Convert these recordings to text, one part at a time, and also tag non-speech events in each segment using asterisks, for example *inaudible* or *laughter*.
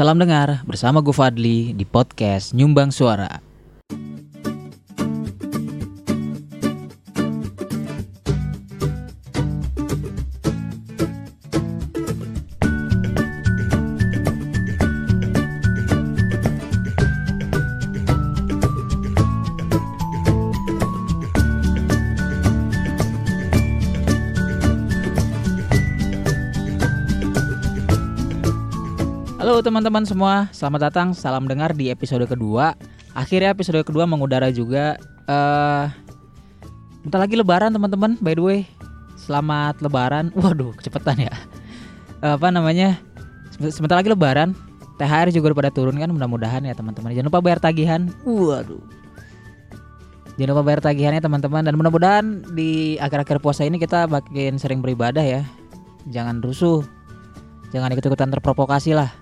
Salam dengar bersama gue Fadli di podcast Nyumbang Suara. Halo teman-teman semua, selamat datang, salam dengar di episode kedua. Akhirnya episode kedua mengudara juga. eh bentar lagi Lebaran teman-teman. By the way, selamat Lebaran. *laughs* Waduh, kecepatan ya. Eh, apa namanya? Sebe- Sebentar lagi Lebaran. THR juga udah pada turun kan, mudah-mudahan ya teman-teman. Jangan lupa bayar tagihan. Waduh. Jangan lupa bayar tagihannya teman-teman dan mudah-mudahan di akhir-akhir puasa ini kita makin sering beribadah ya. Jangan rusuh. Jangan ikut-ikutan terprovokasi lah.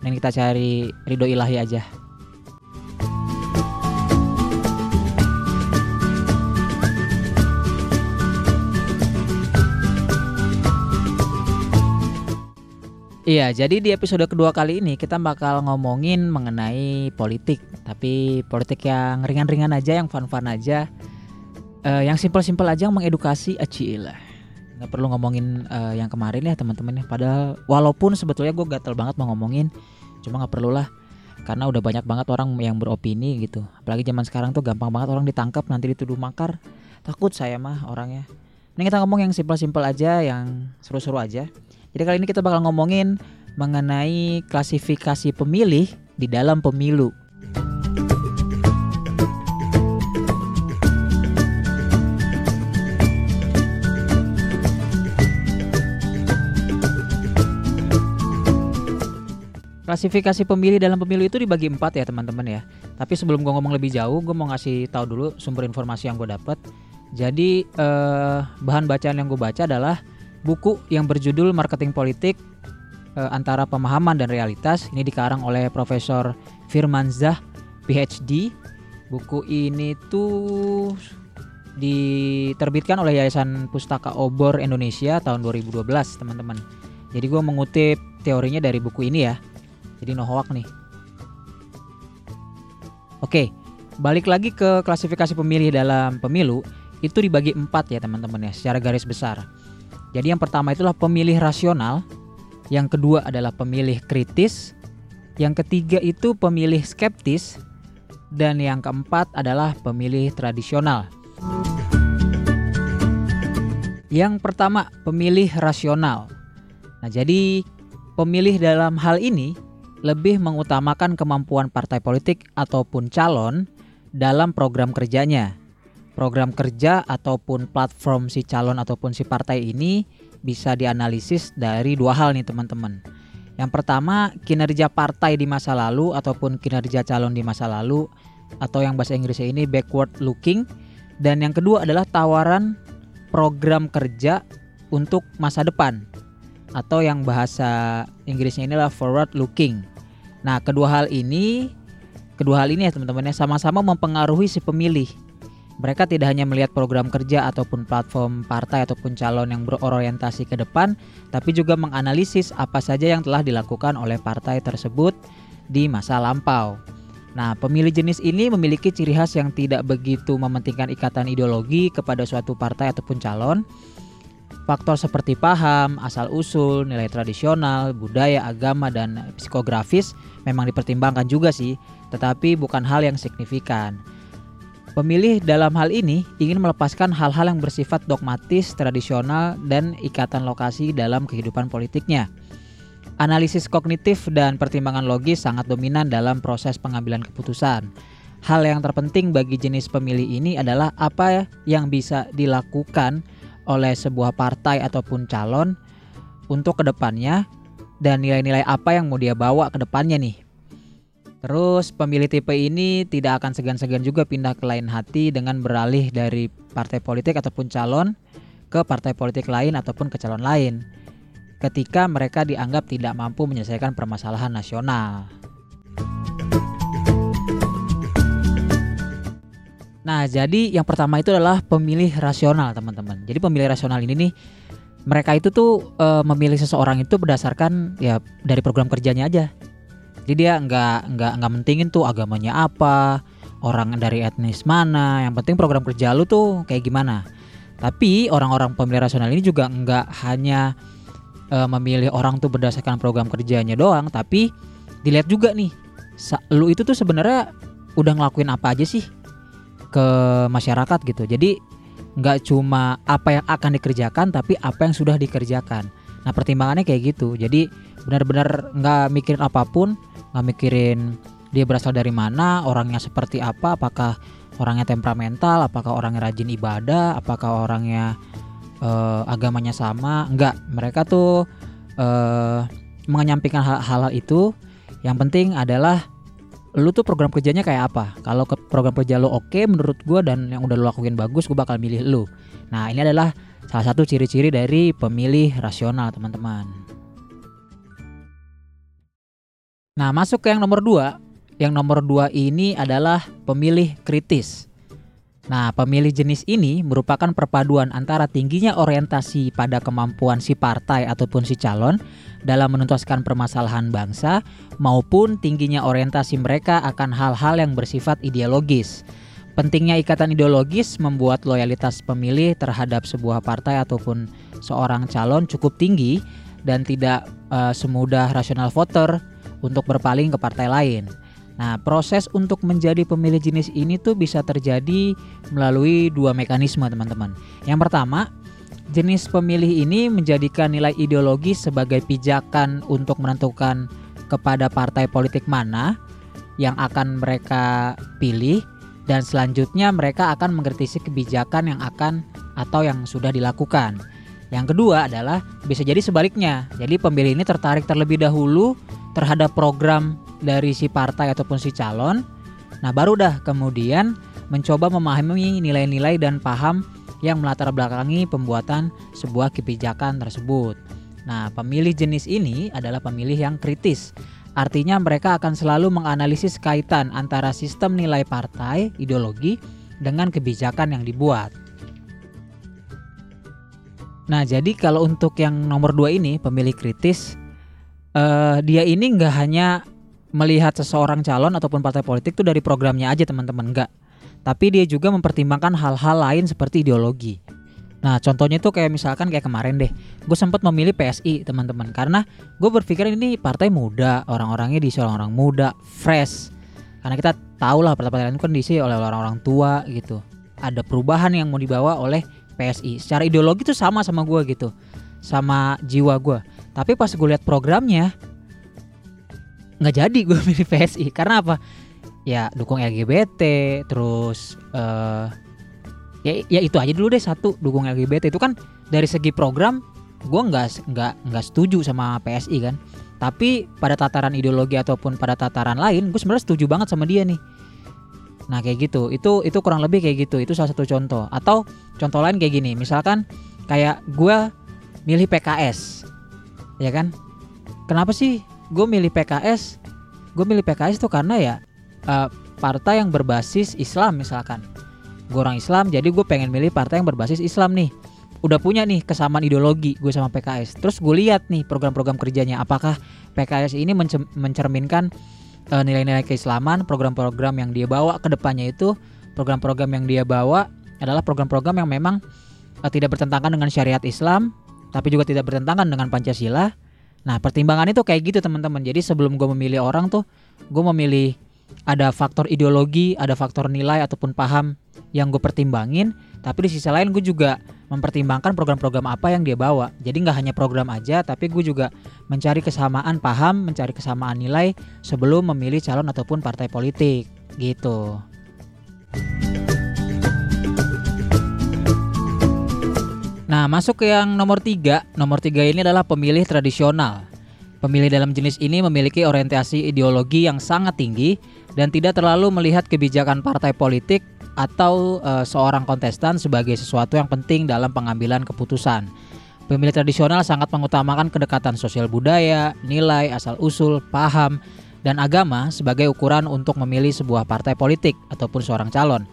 Mending kita cari ridho ilahi aja. Iya, jadi di episode kedua kali ini kita bakal ngomongin mengenai politik, tapi politik yang ringan-ringan aja, yang fun-fun aja, Eh, yang simpel-simpel aja, yang mengedukasi, acilah. Nggak perlu ngomongin eh, yang kemarin ya teman-teman ya. Padahal walaupun sebetulnya gue gatel banget mau ngomongin, cuma nggak perlu lah, karena udah banyak banget orang yang beropini gitu. Apalagi zaman sekarang tuh gampang banget orang ditangkap nanti dituduh makar. Takut saya mah orangnya. Ini kita ngomong yang simpel-simpel aja, yang seru-seru aja. Jadi kali ini kita bakal ngomongin mengenai klasifikasi pemilih di dalam pemilu. Klasifikasi pemilih dalam pemilu itu dibagi empat ya teman-teman ya. Tapi sebelum gue ngomong lebih jauh, gue mau ngasih tahu dulu sumber informasi yang gue dapat. Jadi eh, bahan bacaan yang gue baca adalah buku yang berjudul Marketing Politik eh, antara pemahaman dan realitas. Ini dikarang oleh Profesor Firmanzah PhD. Buku ini tuh diterbitkan oleh Yayasan Pustaka Obor Indonesia tahun 2012 teman-teman. Jadi gue mengutip teorinya dari buku ini ya. Jadi no hoax nih. Oke, balik lagi ke klasifikasi pemilih dalam pemilu itu dibagi empat ya teman-teman ya secara garis besar. Jadi yang pertama itulah pemilih rasional, yang kedua adalah pemilih kritis, yang ketiga itu pemilih skeptis, dan yang keempat adalah pemilih tradisional. Yang pertama, pemilih rasional. Nah, jadi pemilih dalam hal ini lebih mengutamakan kemampuan partai politik ataupun calon dalam program kerjanya. Program kerja ataupun platform si calon ataupun si partai ini bisa dianalisis dari dua hal nih teman-teman. Yang pertama, kinerja partai di masa lalu ataupun kinerja calon di masa lalu atau yang bahasa Inggrisnya ini backward looking dan yang kedua adalah tawaran program kerja untuk masa depan atau yang bahasa Inggrisnya inilah forward looking. Nah, kedua hal ini kedua hal ini ya teman-teman ya sama-sama mempengaruhi si pemilih. Mereka tidak hanya melihat program kerja ataupun platform partai ataupun calon yang berorientasi ke depan, tapi juga menganalisis apa saja yang telah dilakukan oleh partai tersebut di masa lampau. Nah, pemilih jenis ini memiliki ciri khas yang tidak begitu mementingkan ikatan ideologi kepada suatu partai ataupun calon. Faktor seperti paham, asal-usul, nilai tradisional, budaya, agama, dan psikografis memang dipertimbangkan juga sih, tetapi bukan hal yang signifikan. Pemilih dalam hal ini ingin melepaskan hal-hal yang bersifat dogmatis, tradisional, dan ikatan lokasi dalam kehidupan politiknya. Analisis kognitif dan pertimbangan logis sangat dominan dalam proses pengambilan keputusan. Hal yang terpenting bagi jenis pemilih ini adalah apa yang bisa dilakukan oleh sebuah partai ataupun calon untuk ke depannya dan nilai-nilai apa yang mau dia bawa ke depannya nih. Terus pemilih tipe ini tidak akan segan-segan juga pindah ke lain hati dengan beralih dari partai politik ataupun calon ke partai politik lain ataupun ke calon lain ketika mereka dianggap tidak mampu menyelesaikan permasalahan nasional. Nah, jadi yang pertama itu adalah pemilih rasional, teman-teman. Jadi pemilih rasional ini nih mereka itu tuh e, memilih seseorang itu berdasarkan ya dari program kerjanya aja. Jadi dia nggak nggak nggak mentingin tuh agamanya apa, orang dari etnis mana. Yang penting program kerja lu tuh kayak gimana. Tapi orang-orang pemilih rasional ini juga nggak hanya uh, memilih orang tuh berdasarkan program kerjanya doang, tapi dilihat juga nih, lu itu tuh sebenarnya udah ngelakuin apa aja sih ke masyarakat gitu. Jadi nggak cuma apa yang akan dikerjakan, tapi apa yang sudah dikerjakan. Nah pertimbangannya kayak gitu. Jadi benar-benar nggak mikirin apa pun, nggak mikirin dia berasal dari mana, orangnya seperti apa, apakah orangnya temperamental, apakah orangnya rajin ibadah, apakah orangnya uh, agamanya sama, enggak. Mereka tuh uh, hal-hal itu. Yang penting adalah lu tuh program kerjanya kayak apa. Kalau ke program kerja lu oke okay, menurut gue dan yang udah lu lakuin bagus, gue bakal milih lu. Nah ini adalah salah satu ciri-ciri dari pemilih rasional teman-teman. Nah masuk ke yang nomor dua, yang nomor dua ini adalah pemilih kritis. Nah, pemilih jenis ini merupakan perpaduan antara tingginya orientasi pada kemampuan si partai ataupun si calon dalam menuntaskan permasalahan bangsa maupun tingginya orientasi mereka akan hal-hal yang bersifat ideologis. Pentingnya ikatan ideologis membuat loyalitas pemilih terhadap sebuah partai ataupun seorang calon cukup tinggi dan tidak uh, semudah rasional voter untuk berpaling ke partai lain. Nah, proses untuk menjadi pemilih jenis ini tuh bisa terjadi melalui dua mekanisme, teman-teman. Yang pertama, jenis pemilih ini menjadikan nilai ideologis sebagai pijakan untuk menentukan kepada partai politik mana yang akan mereka pilih dan selanjutnya mereka akan mengkritisi kebijakan yang akan atau yang sudah dilakukan. Yang kedua adalah bisa jadi sebaliknya. Jadi pemilih ini tertarik terlebih dahulu terhadap program dari si partai ataupun si calon. Nah, baru dah kemudian mencoba memahami nilai-nilai dan paham yang melatar belakangi pembuatan sebuah kebijakan tersebut. Nah, pemilih jenis ini adalah pemilih yang kritis. Artinya mereka akan selalu menganalisis kaitan antara sistem nilai partai, ideologi, dengan kebijakan yang dibuat. Nah, jadi kalau untuk yang nomor dua ini, pemilih kritis, uh, dia ini nggak hanya melihat seseorang calon ataupun partai politik itu dari programnya aja teman-teman. Enggak tapi dia juga mempertimbangkan hal-hal lain seperti ideologi. Nah contohnya itu kayak misalkan kayak kemarin deh gue sempat memilih PSI teman-teman. Karena gue berpikir ini partai muda orang-orangnya diisi orang-orang muda fresh. Karena kita tahu lah partai-partai lain kan diisi oleh orang-orang tua gitu. Ada perubahan yang mau dibawa oleh PSI secara ideologi itu sama sama gue gitu. Sama jiwa gue tapi pas gue lihat programnya nggak jadi gue *laughs* milih PSI karena apa? Ya dukung LGBT terus uh, ya ya itu aja dulu deh satu dukung LGBT itu kan dari segi program gue nggak nggak nggak setuju sama PSI kan. Tapi pada tataran ideologi ataupun pada tataran lain gue sebenarnya setuju banget sama dia nih. Nah kayak gitu. Itu itu kurang lebih kayak gitu. Itu salah satu contoh. Atau contoh lain kayak gini. Misalkan kayak gue milih PKS ya kan? Kenapa sih gue milih PKS gue milih PKS tuh karena ya uh, partai yang berbasis Islam misalkan. Gue orang Islam jadi gue pengen milih partai yang berbasis Islam nih. Udah punya nih kesamaan ideologi gue sama PKS terus gue lihat nih program-program kerjanya apakah PKS ini mencerminkan uh, nilai-nilai keislaman program-program yang dia bawa ke depannya itu. Program-program yang dia bawa adalah program-program yang memang uh, tidak bertentangan dengan syariat Islam tapi juga tidak bertentangan dengan Pancasila Nah pertimbangan itu kayak gitu teman-teman. Jadi sebelum gue memilih orang tuh, gue memilih ada faktor ideologi, ada faktor nilai ataupun paham yang gue pertimbangin. Tapi di sisi lain gue juga mempertimbangkan program-program apa yang dia bawa. Jadi nggak hanya program aja, tapi gue juga mencari kesamaan paham, mencari kesamaan nilai sebelum memilih calon ataupun partai politik gitu. Nah, masuk ke yang nomor tiga. Nomor tiga ini adalah pemilih tradisional. Pemilih dalam jenis ini memiliki orientasi ideologi yang sangat tinggi dan tidak terlalu melihat kebijakan partai politik atau e, seorang kontestan sebagai sesuatu yang penting dalam pengambilan keputusan. Pemilih tradisional sangat mengutamakan kedekatan sosial budaya, nilai, asal-usul, paham, dan agama sebagai ukuran untuk memilih sebuah partai politik ataupun seorang calon.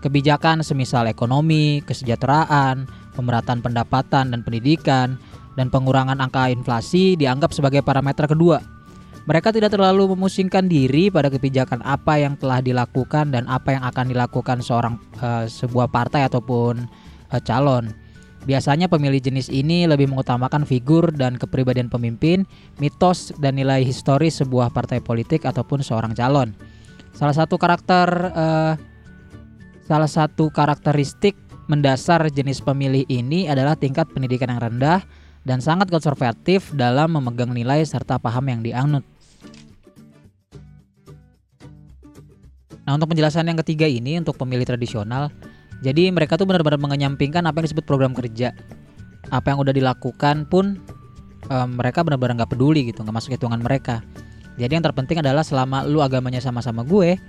Kebijakan semisal ekonomi, kesejahteraan, pemerataan pendapatan dan pendidikan, dan pengurangan angka inflasi dianggap sebagai parameter kedua. Mereka tidak terlalu memusingkan diri pada kebijakan apa yang telah dilakukan dan apa yang akan dilakukan seorang uh, sebuah partai ataupun uh, calon. Biasanya pemilih jenis ini lebih mengutamakan figur dan kepribadian pemimpin, mitos dan nilai historis sebuah partai politik ataupun seorang calon. Salah satu karakter uh, salah satu karakteristik mendasar jenis pemilih ini adalah tingkat pendidikan yang rendah dan sangat konservatif dalam memegang nilai serta paham yang dianut. Nah, untuk penjelasan yang ketiga ini untuk pemilih tradisional, jadi mereka tuh benar-benar mengenyampingkan apa yang disebut program kerja. Apa yang udah dilakukan pun um, mereka benar-benar nggak peduli gitu, nggak masuk hitungan mereka. Jadi yang terpenting adalah selama lu agamanya sama-sama gue,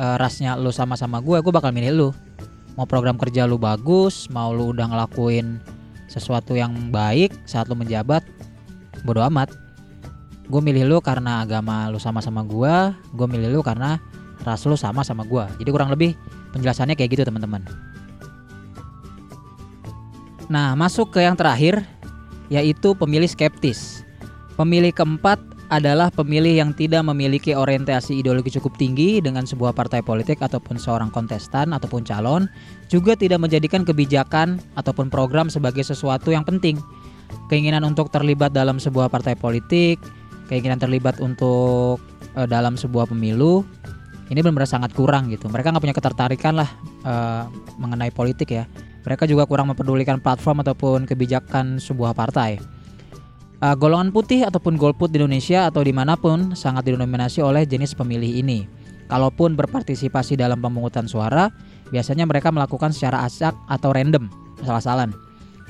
uh, rasnya lu sama-sama gue, gue bakal milih lu mau program kerja lu bagus mau lu udah ngelakuin sesuatu yang baik saat lu menjabat bodo amat. Gue milih lu karena agama lu sama-sama gue gue milih lu karena ras lu sama sama gue jadi kurang lebih penjelasannya kayak gitu teman-teman. Nah masuk ke yang terakhir yaitu pemilih skeptis. Pemilih keempat adalah pemilih yang tidak memiliki orientasi ideologi cukup tinggi dengan sebuah partai politik ataupun seorang kontestan ataupun calon, juga tidak menjadikan kebijakan ataupun program sebagai sesuatu yang penting. Keinginan untuk terlibat dalam sebuah partai politik, keinginan terlibat untuk uh, dalam sebuah pemilu, ini benar-benar sangat kurang gitu. Mereka nggak punya ketertarikan lah uh, mengenai politik ya. Mereka juga kurang mempedulikan platform ataupun kebijakan sebuah partai. Uh, golongan putih ataupun golput di Indonesia atau di mana pun sangat didominasi oleh jenis pemilih ini. Kalaupun berpartisipasi dalam pemungutan suara, biasanya mereka melakukan secara acak atau random, salah-salan.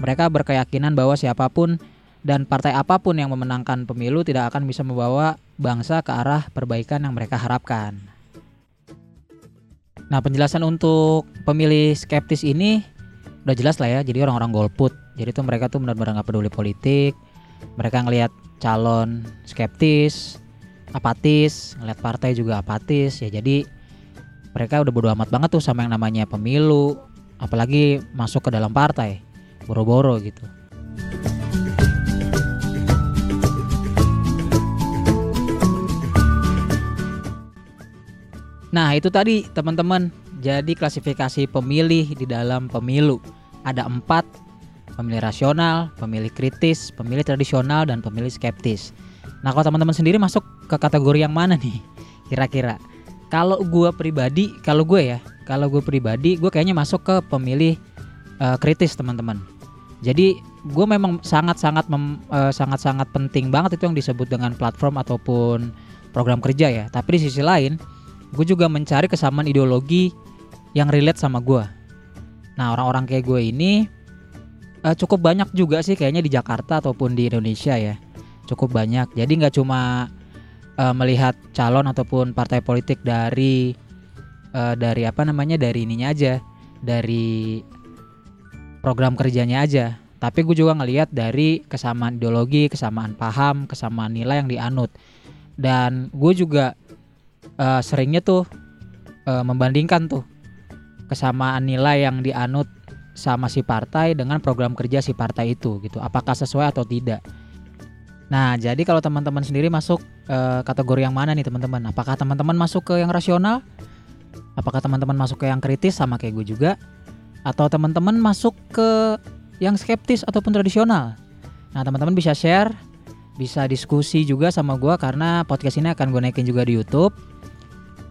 Mereka berkeyakinan bahwa siapa pun dan partai apa pun yang memenangkan pemilu tidak akan bisa membawa bangsa ke arah perbaikan yang mereka harapkan. Nah, penjelasan untuk pemilih skeptis ini udah jelas lah ya. Jadi orang-orang golput. Jadi tuh mereka tuh benar-benar nggak peduli politik, mereka ngelihat calon skeptis apatis ngelihat partai juga apatis. Ya jadi mereka udah bodo amat banget tuh sama yang namanya pemilu apalagi masuk ke dalam partai. Boro-boro gitu. Nah itu tadi teman-teman. Jadi klasifikasi pemilih di dalam pemilu. Ada empat pemilih rasional, pemilih kritis, pemilih tradisional, dan pemilih skeptis. Nah kalau teman-teman sendiri masuk ke kategori yang mana nih *laughs* kira-kira? Kalau gue pribadi, kalau gue ya, kalau gue pribadi, gue kayaknya masuk ke pemilih uh, kritis teman-teman. Jadi gue memang sangat-sangat uh, sangat-sangat penting banget itu yang disebut dengan platform ataupun program kerja ya. Tapi di sisi lain, gue juga mencari kesamaan ideologi yang relate sama gue. Nah orang-orang kayak gue ini uh, cukup banyak juga sih kayaknya di Jakarta ataupun di Indonesia ya. Cukup banyak. Jadi nggak cuma uh, melihat calon ataupun partai politik dari uh, dari apa namanya dari ininya aja dari program kerjanya aja tapi gue juga ngelihat dari kesamaan ideologi kesamaan paham kesamaan nilai yang dianut. Dan gue juga uh, seringnya tuh uh, membandingkan tuh kesamaan nilai yang dianut sama si partai dengan program kerja si partai itu gitu. Apakah sesuai atau tidak? Nah, jadi kalau teman-teman sendiri masuk uh, kategori yang mana nih teman-teman? Apakah teman-teman masuk ke yang rasional? Apakah teman-teman masuk ke yang kritis sama kayak gue juga? Atau teman-teman masuk ke yang skeptis ataupun tradisional? Nah, teman-teman bisa share, bisa diskusi juga sama gue karena podcast ini akan gue naikin juga di YouTube.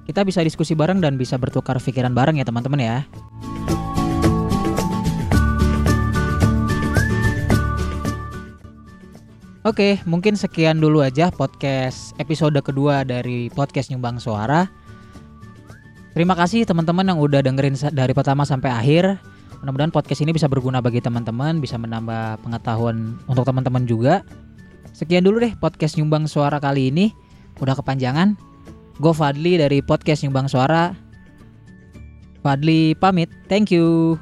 Kita bisa diskusi bareng dan bisa bertukar pikiran bareng ya teman-teman ya. Oke, mungkin sekian dulu aja podcast episode kedua dari podcast Nyumbang Suara. Terima kasih teman-teman yang udah dengerin dari pertama sampai akhir. Mudah-mudahan podcast ini bisa berguna bagi teman-teman, bisa menambah pengetahuan untuk teman-teman juga. Sekian dulu deh podcast Nyumbang Suara kali ini. Udah kepanjangan. Gue Fadli dari podcast Nyumbang Suara. Fadli pamit. Thank you.